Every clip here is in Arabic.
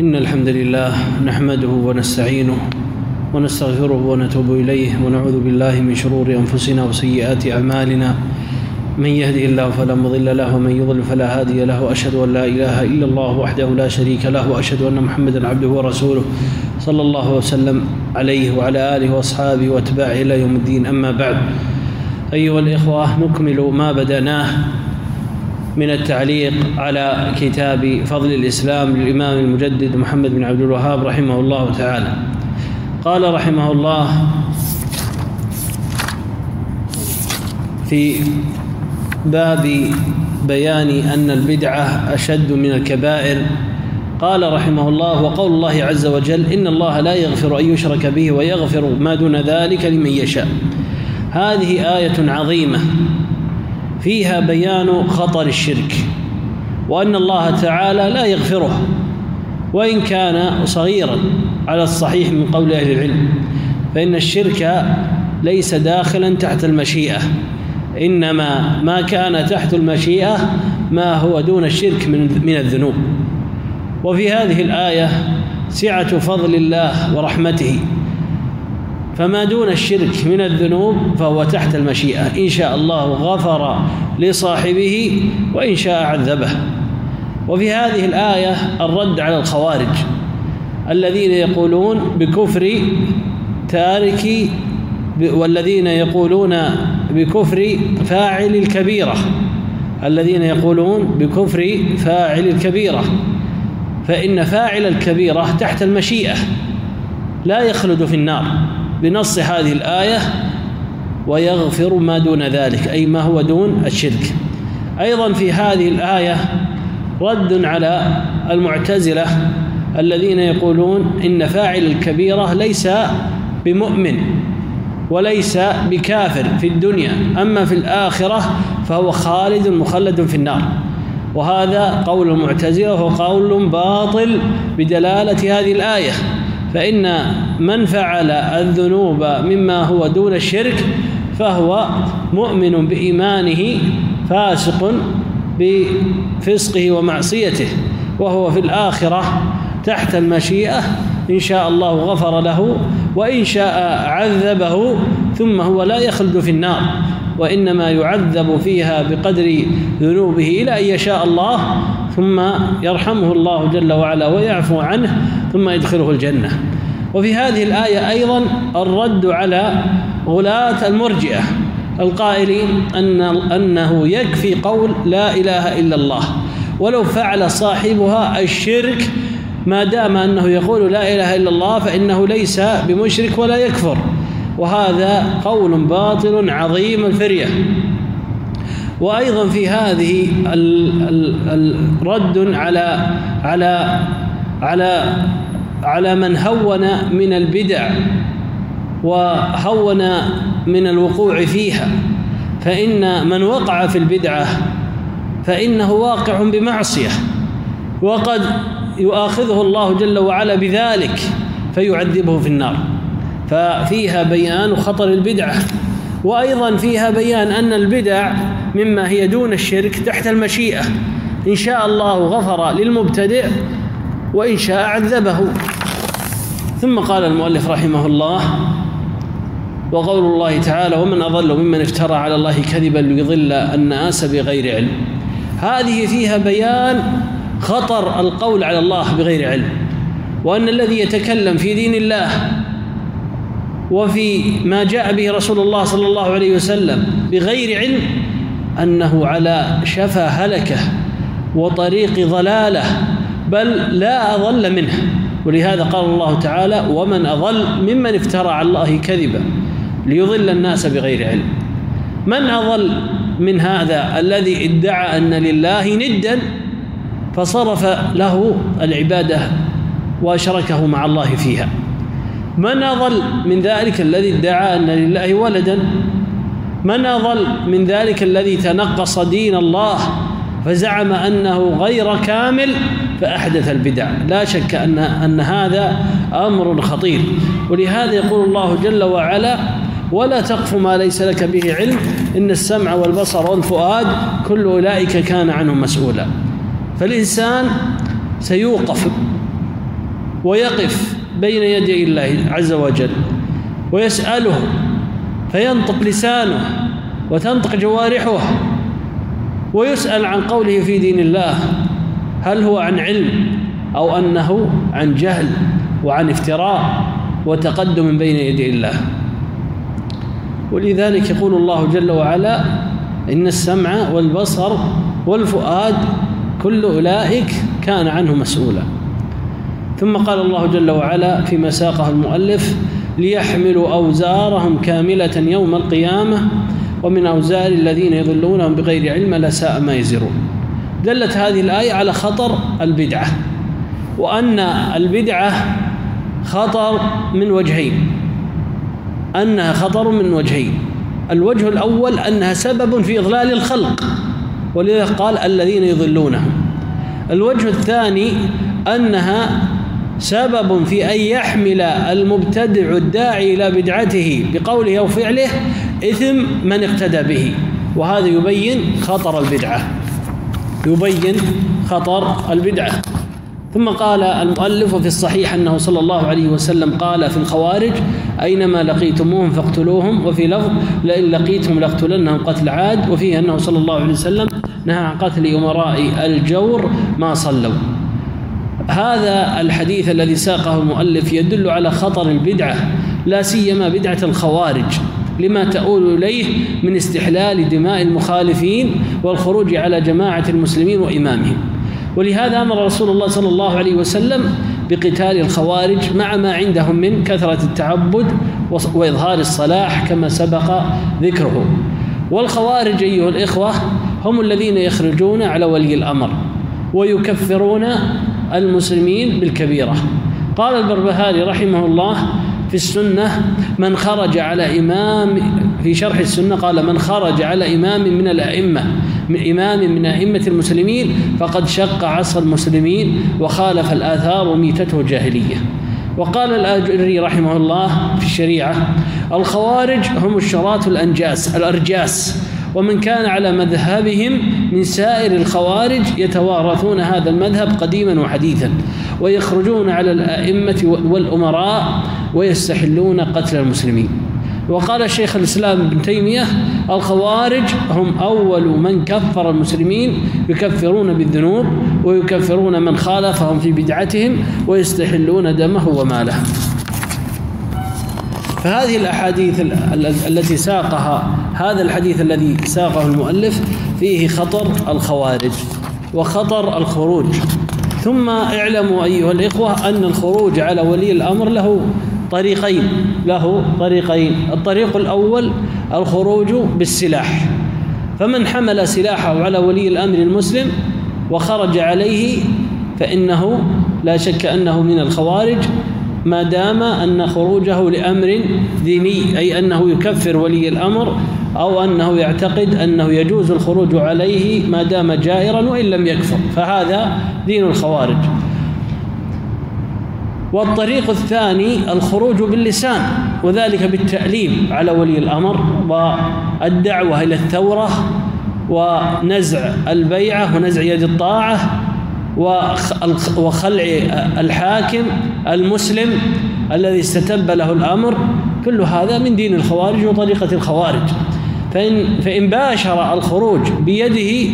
إن الحمد لله نحمده ونستعينه ونستغفره ونتوب إليه ونعوذ بالله من شرور أنفسنا وسيئات أعمالنا. من يهده الله فلا مضل له ومن يضلل فلا هادي له وأشهد أن لا إله إلا الله وحده لا شريك له وأشهد أن محمدا عبده ورسوله صلى الله وسلم عليه وعلى آله وأصحابه وأتباعه إلى يوم الدين. أما بعد أيها الإخوة نكمل ما بدأناه من التعليق على كتاب فضل الإسلام للإمام المجدد محمد بن عبد الوهاب رحمه الله تعالى. قال رحمه الله في باب بيان أن البدعة أشد من الكبائر. قال رحمه الله وقول الله عز وجل إن الله لا يغفر أن يشرك به ويغفر ما دون ذلك لمن يشاء. هذه آية عظيمة. فيها بيان خطر الشرك وأن الله تعالى لا يغفره وإن كان صغيرا على الصحيح من قول أهل العلم فإن الشرك ليس داخلا تحت المشيئة إنما ما كان تحت المشيئة ما هو دون الشرك من من الذنوب. وفي هذه الآية سعة فضل الله ورحمته. فما دون الشرك من الذنوب فهو تحت المشيئة. إن شاء الله غفر لصاحبه وإن شاء عذبه. وفي هذه الآية الرد على الخوارج الذين يقولون بكفر تارك والذين يقولون بكفر فاعل الكبيرة. الذين يقولون بكفر فاعل الكبيرة. فإن فاعل الكبيرة تحت المشيئة. لا يخلد في النار. بنص هذه الآية ويغفر ما دون ذلك أي ما هو دون الشرك. أيضا في هذه الآية رد على المعتزلة الذين يقولون إن فاعل الكبيرة ليس بمؤمن وليس بكافر في الدنيا أما في الآخرة فهو خالد مخلد في النار. وهذا قول المعتزلة وهو قول باطل بدلالة هذه الآية. فإن من فعل الذنوب مما هو دون الشرك فهو مؤمن بإيمانه فاسق بفسقه ومعصيته وهو في الآخرة تحت المشيئة إن شاء الله غفر له وإن شاء عذبه ثم هو لا يخلد في النار. وإنما يعذب فيها بقدر ذنوبه إلى أن يشاء الله ثم يرحمه الله جل وعلا ويعفو عنه ثم يدخله الجنة. وفي هذه الآية أيضا الرد على غلاة المرجئة القائلين أن أنه يكفي قول لا إله إلا الله. ولو فعل صاحبها الشرك ما دام أنه يقول لا إله إلا الله فإنه ليس بمشرك ولا يكفر. وهذا قول باطل عظيم الفرية. وأيضا في هذه الرد على على على على من هون من البدع وهون من الوقوع فيها. فإن من وقع في البدعة فإنه واقع بمعصية وقد يؤاخذه الله جل وعلا بذلك فيعذبه في النار. ففيها بيان خطر البدعة وأيضا فيها بيان أن البدع مما هي دون الشرك تحت المشيئة. إن شاء الله غفر للمبتدئ وإن شاء عذبه. ثم قال المؤلف رحمه الله وقول الله تعالى ومن أضل ممن افترى على الله كذبا ليضل الناس بغير علم. هذه فيها بيان خطر القول على الله بغير علم. وأن الذي يتكلم في دين الله وفي ما جاء به رسول الله صلى الله عليه وسلم بغير علم أنه على شفا هلكة وطريق ضلالة بل لا أضل منه. ولهذا قال الله تعالى ومن أضل ممن افترى على الله كذبا ليضل الناس بغير علم. من أضل من هذا الذي ادعى أن لله ندا فصرف له العبادة وأشركه مع الله فيها. من أضل من ذلك الذي ادعى أن لله ولدا؟ من أضل من ذلك الذي تنقص دين الله فزعم أنه غير كامل فأحدث البدع. لا شك أن أن هذا أمر خطير. ولهذا يقول الله جل وعلا ولا تقف ما ليس لك به علم إن السمع والبصر والفؤاد كل أولئك كان عنه مسؤولا. فالإنسان سيوقف ويقف بين يدي الله عز وجل ويسأله فينطق لسانه وتنطق جوارحه ويسأل عن قوله في دين الله هل هو عن علم أو أنه عن جهل وعن افتراء وتقدم بين يدي الله؟ ولذلك يقول الله جل وعلا إن السمع والبصر والفؤاد كل أولئك كان عنه مسؤولا. ثم قال الله جل وعلا فيما ساقه المؤلف ليحملوا أوزارهم كاملة يوم القيامة ومن أوزار الذين يضلونهم بغير علم لساء ما يزرون. دلت هذه الآية على خطر البدعة وأن البدعة خطر من وجهين. أنها خطر من وجهين. الوجه الأول أنها سبب في إضلال الخلق ولذا قال الذين يضلونهم. الوجه الثاني أنها سبب في أن يحمل المبتدع الداعي إلى بدعته بقوله أو فعله إثم من اقتدى به وهذا يبين خطر البدعة. يبين خطر البدعة. ثم قال المؤلف في الصحيح أنه صلى الله عليه وسلم قال في الخوارج أينما لقيتموهم فاقتلوهم وفي لفظ لئن لقيتهم لاقتلنهم قتل عاد وفيه أنه صلى الله عليه وسلم نهى عن قتل أمراء الجور ما صلوا. هذا الحديث الذي ساقه المؤلف يدل على خطر البدعة لا سيما بدعة الخوارج. لما تؤول إليه من استحلال دماء المخالفين والخروج على جماعة المسلمين وإمامهم. ولهذا أمر رسول الله صلى الله عليه وسلم بقتال الخوارج مع ما عندهم من كثرة التعبد وإظهار الصلاح كما سبق ذكره. والخوارج أيها الإخوة هم الذين يخرجون على ولي الأمر ويكفرون المسلمين بالكبيرة. قال البربهاري رحمه الله في السنة من خرج على إمام في شرح السنة قال من خرج على إمام من الأئمة من إمام من أئمة المسلمين فقد شق عصر المسلمين وخالف الآثار وميتته جاهلية وقال الآجري رحمه الله في الشريعة الخوارج هم الشراة الأنجاس الأرجاس ومن كان على مذهبهم من سائر الخوارج يتوارثون هذا المذهب قديما وحديثا ويخرجون على الأئمة والأمراء ويستحلون قتل المسلمين. وقال شيخ الإسلام ابن تيمية الخوارج هم أول من كفر المسلمين يكفرون بالذنوب ويكفرون من خالفهم في بدعتهم ويستحلون دمه وماله. فهذه الأحاديث التي ساقها هذا الحديث الذي ساقه المؤلف فيه خطر الخوارج وخطر الخروج. ثم اعلموا أيها الإخوة أن الخروج على ولي الأمر له طريقين له طريقين. الطريق الأول الخروج بالسلاح. فمن حمل سلاحه على ولي الأمر المسلم وخرج عليه فإنه لا شك أنه من الخوارج ما دام أن خروجه لأمر ديني أي أنه يكفر ولي الأمر أو أنه يعتقد أنه يجوز الخروج عليه ما دام جائرا وإن لم يكفر. فهذا دين الخوارج. والطريق الثاني الخروج باللسان وذلك بالتأليم على ولي الأمر والدعوة إلى الثورة ونزع البيعة ونزع يد الطاعة وخلع الحاكم المسلم الذي استتب له الأمر. كل هذا من دين الخوارج وطريقة الخوارج. فإن, فإن باشر الخروج بيده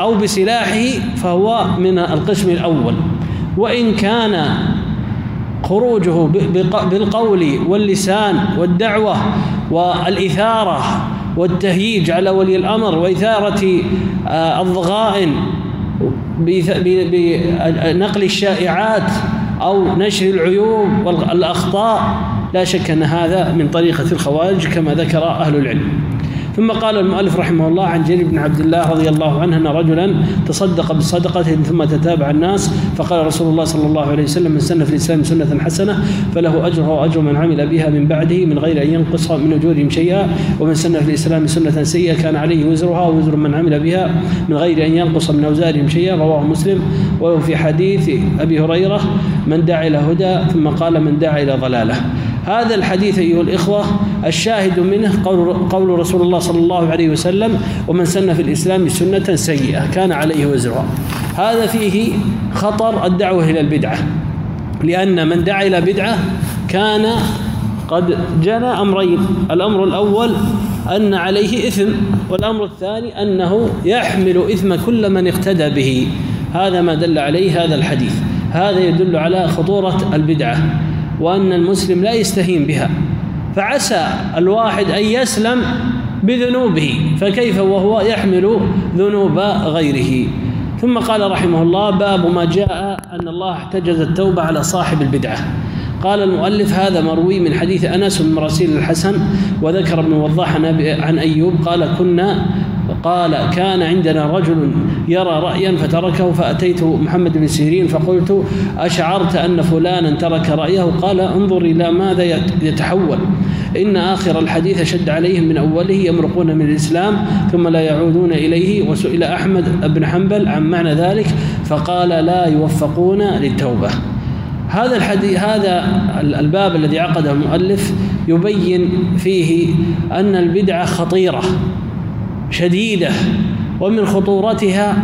أو بسلاحه فهو من القسم الأول. وإن كان خروجه بالقول واللسان والدعوة والإثارة والتهييج على ولي الأمر وإثارة آه، الضغائن بنقل الشائعات أو نشر العيوب والأخطاء لا شك أن هذا من طريقة الخوارج كما ذكر أهل العلم. ثم قال المؤلف رحمه الله عن جرير بن عبد الله رضي الله عنه أن رجلا تصدق بصدقة ثم تتابع الناس فقال رسول الله صلى الله عليه وسلم من سن في الإسلام سنة حسنة فله أجرها وأجر من عمل بها من بعده من غير أن ينقص من أجورهم شيئا ومن سن في الإسلام سنة سيئة كان عليه وزرها ووزر من عمل بها من غير أن ينقص من أوزارهم شيئا رواه مسلم. وفي حديث أبي هريرة من دعا إلى هدى ثم قال من دعا إلى ضلالة. هذا الحديث أيها الإخوة الشاهد منه قول, قول رسول الله صلى الله عليه وسلم ومن سن في الإسلام سنة سيئة كان عليه وزرها. هذا فيه خطر الدعوة إلى البدعة لأن من دعا إلى بدعة كان قد جنى أمرين الأمر الأول أن عليه إثم والأمر الثاني أنه يحمل إثم كل من اقتدى به. هذا ما دل عليه هذا الحديث. هذا يدل على خطورة البدعة. وأن المسلم لا يستهين بها. فعسى الواحد أن يسلم بذنوبه فكيف وهو يحمل ذنوب غيره؟ ثم قال رحمه الله باب ما جاء أن الله احتجز التوبة على صاحب البدعة. قال المؤلف هذا مروي من حديث أنس بن مراسيل الحسن وذكر ابن وضاح عن أيوب قال كنا قال كان عندنا رجل يرى رأيا فتركه فأتيت محمد بن سيرين فقلت أشعرت أن فلانا ترك رأيه؟ قال انظر إلى ماذا يتحول. إن آخر الحديث شد عليهم من أوله يمرقون من الإسلام ثم لا يعودون إليه. وسئل أحمد بن حنبل عن معنى ذلك فقال لا يوفقون للتوبة. هذا الحديث هذا الباب الذي عقده المؤلف يبين فيه أن البدعة خطيرة شديدة. ومن خطورتها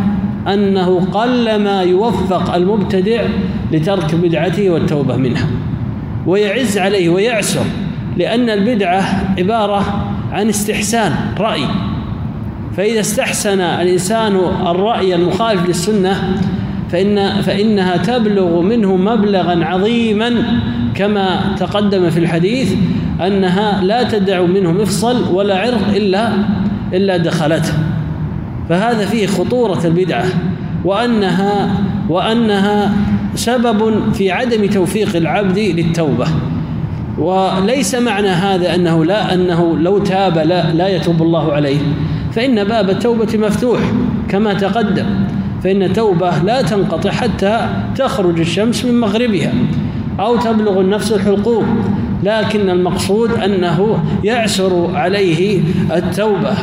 أنه قلما يوفق المبتدع لترك بدعته والتوبة منها ويعز عليه ويعسر لأن البدعة عبارة عن استحسان رأي. فإذا استحسن الإنسان الرأي المخالف للسنة فإن فإنها تبلغ منه مبلغا عظيما كما تقدم في الحديث أنها لا تدع منه مفصل ولا عرق إلا إلا دخلته. فهذا فيه خطورة البدعة وأنها وأنها سبب في عدم توفيق العبد للتوبة. وليس معنى هذا أنه لا أنه لو تاب لا, لا يتوب الله عليه. فإن باب التوبة مفتوح كما تقدم. فإن التوبة لا تنقطع حتى تخرج الشمس من مغربها أو تبلغ النفس الحلقوم. لكن المقصود أنه يعسر عليه التوبة.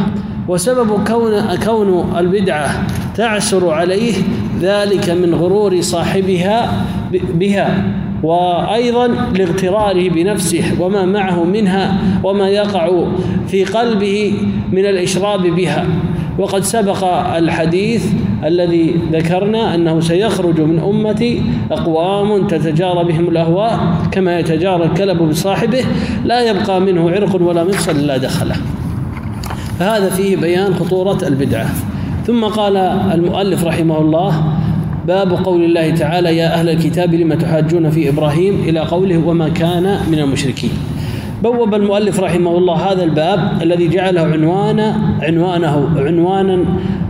وسبب كون كون البدعة تعسر عليه ذلك من غرور صاحبها بها وأيضا لاغتراره بنفسه وما معه منها وما يقع في قلبه من الإشراب بها. وقد سبق الحديث الذي ذكرنا أنه سيخرج من أمتي أقوام تتجارى بهم الأهواء كما يتجارى الكلب بصاحبه لا يبقى منه عرق ولا مفصل إلا دخله. فهذا فيه بيان خطورة البدعة. ثم قال المؤلف رحمه الله باب قول الله تعالى يا أهل الكتاب لم تحاجون في إبراهيم؟ إلى قوله وما كان من المشركين. بوب المؤلف رحمه الله هذا الباب الذي جعله عنوانا عنوانه عنوانا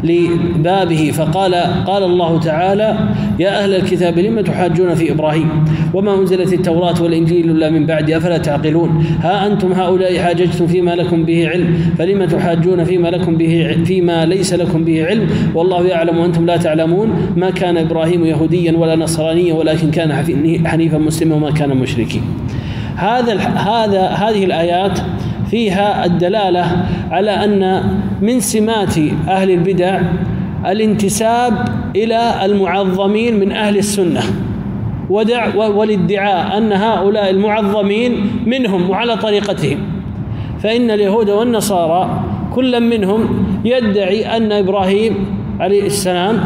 لبابه فقال قال الله تعالى يا أهل الكتاب لم تحاجون في إبراهيم وما أنزلت التوراة والإنجيل إلا من بعد؟ أفلا تعقلون؟ ها أنتم هؤلاء حاججتم فيما لكم به علم فلم تحاجون فيما لكم به فيما ليس لكم به علم؟ والله يعلم وأنتم لا تعلمون ما كان إبراهيم يهوديا ولا نصرانيا ولكن كان حنيفا مسلما وما كان مشركين. هذا هذا هذه الآيات فيها الدلالة على أن من سمات أهل البدع الانتساب إلى المعظمين من أهل السنة. ودع والادعاء أن هؤلاء المعظمين منهم وعلى طريقتهم. فإن اليهود والنصارى كل منهم يدعي أن إبراهيم عليه السلام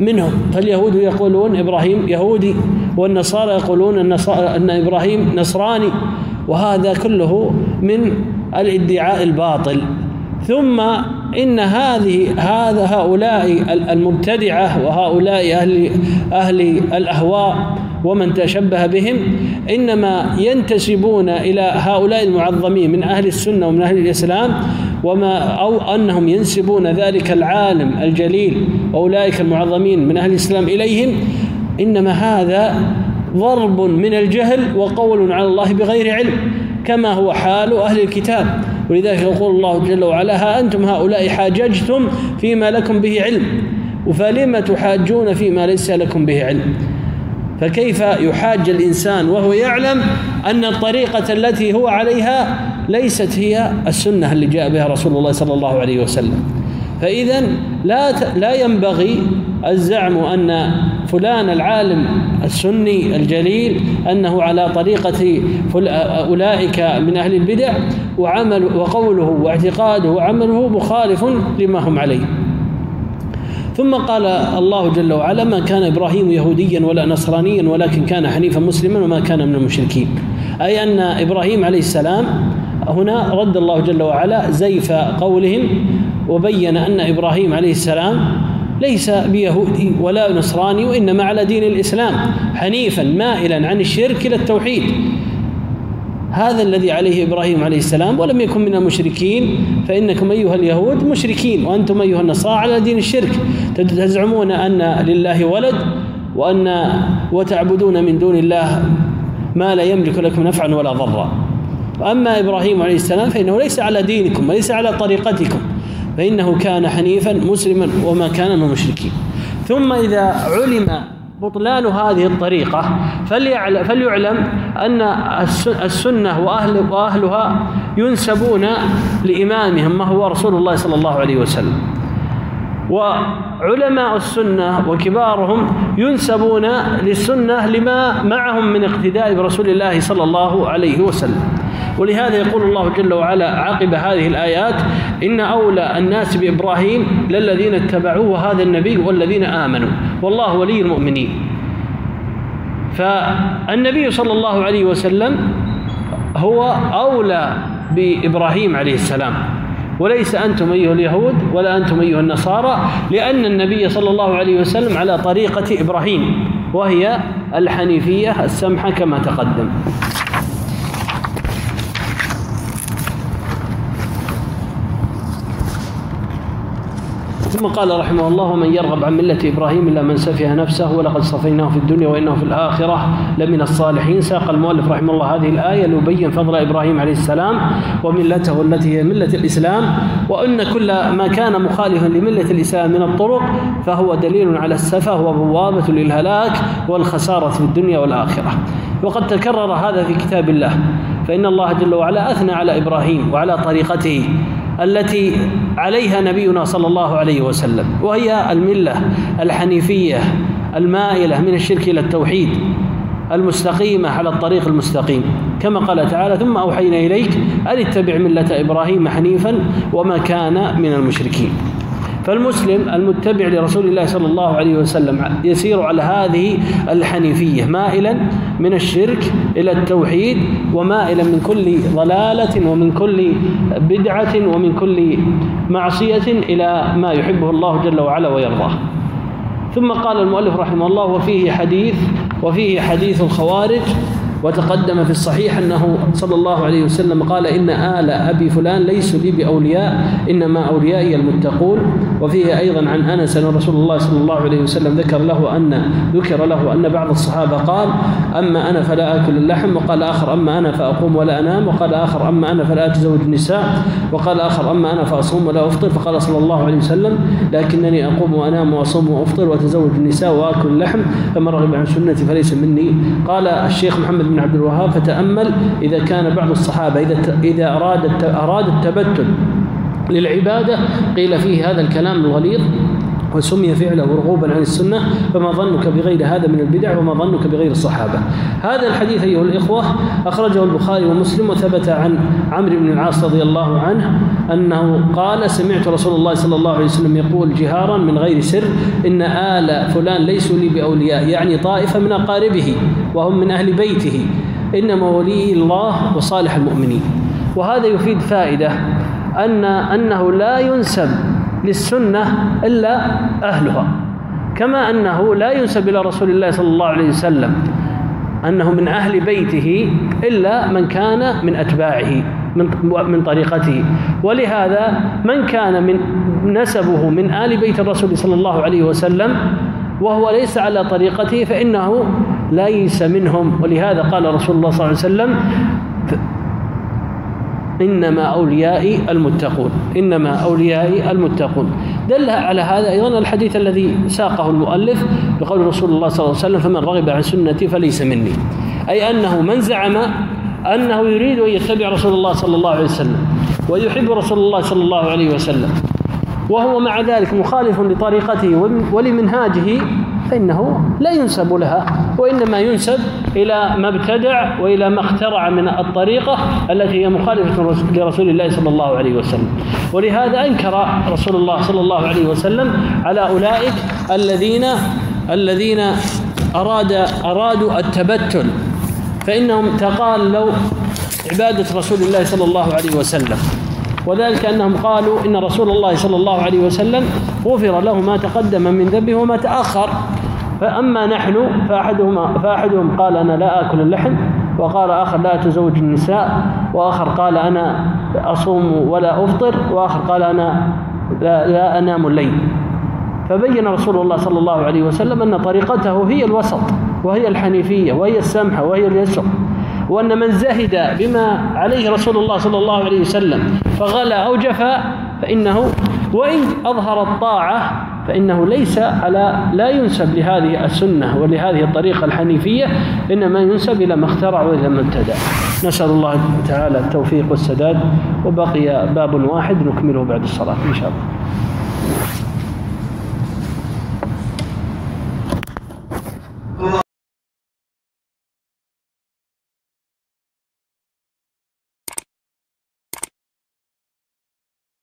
منهم. فاليهود يقولون إبراهيم يهودي. والنصارى يقولون أن إبراهيم نصراني وهذا كله من الادعاء الباطل. ثم إن هذه هذا هؤلاء المبتدعة وهؤلاء أهل أهل الأهواء ومن تشبه بهم إنما ينتسبون إلى هؤلاء المعظمين من أهل السنة ومن أهل الإسلام وما أو أنهم ينسبون ذلك العالم الجليل وأولئك المعظمين من أهل الإسلام إليهم إنما هذا ضرب من الجهل وقول على الله بغير علم كما هو حال أهل الكتاب. ولذلك يقول الله جل وعلا ها أنتم هؤلاء حاججتم فيما لكم به علم. فلم تحاجون فيما ليس لكم به علم؟ فكيف يحاج الإنسان وهو يعلم أن الطريقة التي هو عليها ليست هي السنة اللي جاء بها رسول الله صلى الله عليه وسلم؟ فإذا لا لا ينبغي الزعم أن فلان العالم السني الجليل أنه على طريقة أولئك من أهل البدع وعمل وقوله واعتقاده وعمله مخالف لما هم عليه. ثم قال الله جل وعلا ما كان إبراهيم يهوديا ولا نصرانيا ولكن كان حنيفا مسلما وما كان من المشركين. أي أن إبراهيم عليه السلام هنا رد الله جل وعلا زيف قولهم وبين أن إبراهيم عليه السلام ليس بيهودي ولا نصراني وإنما على دين الإسلام حنيفا مائلا عن الشرك إلى التوحيد. هذا الذي عليه إبراهيم عليه السلام ولم يكن من المشركين فإنكم أيها اليهود مشركين وأنتم أيها النصارى على دين الشرك. تزعمون أن لله ولد وأن وتعبدون من دون الله ما لا يملك لكم نفعا ولا ضرا. اما إبراهيم عليه السلام فإنه ليس على دينكم وليس على طريقتكم. فإنه كان حنيفا مسلما وما كان من المشركين. ثم إذا علم بطلان هذه الطريقة فليعلم أن السنة وأهل وأهلها ينسبون لإمامهم ما هو رسول الله صلى الله عليه وسلم. وعلماء السنة وكبارهم ينسبون للسنة لما معهم من اقتداء برسول الله صلى الله عليه وسلم. ولهذا يقول الله جل وعلا عقب هذه الآيات إن أولى الناس بإبراهيم للذين اتبعوه هذا النبي والذين آمنوا. والله ولي المؤمنين. فالنبي صلى الله عليه وسلم هو أولى بإبراهيم عليه السلام. وليس أنتم أيها اليهود ولا أنتم أيها النصارى لأن النبي صلى الله عليه وسلم على طريقة إبراهيم وهي الحنيفية السمحة كما تقدم. ثم قال رحمه الله ومن يرغب عن ملة إبراهيم إلا من سفه نفسه ولقد صفيناه في الدنيا وإنه في الآخرة لمن الصالحين. ساق المؤلف رحمه الله هذه الآية ليبين فضل إبراهيم عليه السلام وملته التي هي ملة الإسلام وأن كل ما كان مخالفا لملة الإسلام من الطرق فهو دليل على السفه وبوابة للهلاك والخسارة في الدنيا والآخرة. وقد تكرر هذا في كتاب الله فإن الله جل وعلا أثنى على إبراهيم وعلى طريقته. التي عليها نبينا صلى الله عليه وسلم وهي الملة الحنيفية المائلة من الشرك إلى التوحيد المستقيمة على الطريق المستقيم. كما قال تعالى ثم أوحينا إليك أن اتبع ملة إبراهيم حنيفا وما كان من المشركين. فالمسلم المتبع لرسول الله صلى الله عليه وسلم يسير على هذه الحنيفية مائلا من الشرك إلى التوحيد ومائلا من كل ضلالة ومن كل بدعة ومن كل معصية إلى ما يحبه الله جل وعلا ويرضاه. ثم قال المؤلف رحمه الله وفيه حديث وفيه حديث الخوارج وتقدم في الصحيح أنه صلى الله عليه وسلم قال إن آل أبي فلان ليسوا لي بأولياء إنما أوليائي المتقون. وفيه أيضا عن أنس أن رسول الله صلى الله عليه وسلم ذكر له أن ذكر له أن بعض الصحابة قال أما أنا فلا آكل اللحم وقال آخر أما أنا فأقوم ولا أنام وقال آخر أما أنا فلا أتزوج النساء وقال آخر أما أنا فأصوم ولا أفطر. فقال صلى الله عليه وسلم لكنني أقوم وأنام وأصوم وأفطر وأتزوج النساء وآكل اللحم فمن رغب عن سنتي فليس مني. قال الشيخ محمد بن عبد الوهاب فتأمل إذا كان بعض الصحابة إذا إذا أراد أراد التبتل للعبادة قيل فيه هذا الكلام الغليظ وسمي فعله رغوبا عن السنة فما ظنك بغير هذا من البدع وما ظنك بغير الصحابة. هذا الحديث أيها الإخوة أخرجه البخاري ومسلم وثبت عن عمرو بن العاص رضي الله عنه أنه قال سمعت رسول الله صلى الله عليه وسلم يقول جهارا من غير سر إن آل فلان ليسوا لي بأولياء يعني طائفة من أقاربه. وهم من أهل بيته. إنما ولي الله وصالح المؤمنين. وهذا يفيد فائدة أن أنه لا ينسب للسنة إلا أهلها. كما أنه لا ينسب إلى رسول الله صلى الله عليه وسلم أنه من أهل بيته إلا من كان من أتباعه من من طريقته. ولهذا من كان من نسبه من آل بيت الرسول صلى الله عليه وسلم وهو ليس على طريقته فإنه ليس منهم. ولهذا قال رسول الله صلى الله عليه وسلم إنما أوليائي المتقون. إنما أوليائي المتقون. دل على هذا أيضا الحديث الذي ساقه المؤلف بقول رسول الله صلى الله عليه وسلم فمن رغب عن سنتي فليس مني. أي أنه من زعم أنه يريد أن يتبع رسول الله صلى الله عليه وسلم ويحب رسول الله صلى الله عليه وسلم وهو مع ذلك مخالف لطريقته ولمنهاجه فإنه لا ينسب لها وإنما ينسب إلى ما ابتدع وإلى ما اخترع من الطريقة التي هي مخالفة لرسول الله صلى الله عليه وسلم. ولهذا أنكر رسول الله صلى الله عليه وسلم على أولئك الذين الذين أراد أرادوا التبتل. فإنهم تقالوا عبادة رسول الله صلى الله عليه وسلم. وذلك أنهم قالوا إن رسول الله صلى الله عليه وسلم غفر له ما تقدم من ذنبه وما تأخر. فأما نحن فأحدهم, فأحدهم قال أنا لا آكل اللحم وقال آخر لا أتزوج النساء وآخر قال أنا أصوم ولا أفطر وآخر قال أنا لا, لا أنام الليل. فبين رسول الله صلى الله عليه وسلم أن طريقته هي الوسط وهي الحنيفية وهي السمحة وهي اليسر. وأن من زهد بما عليه رسول الله صلى الله عليه وسلم فغلا أو جفا فإنه وإن أظهر الطاعة فإنه ليس على لا ينسب لهذه السنة ولهذه الطريقة الحنيفية إنما ينسب إلى ما اخترع وإلى ما ابتدع نسأل الله تعالى التوفيق والسداد وبقي باب واحد نكمله بعد الصلاة إن شاء الله.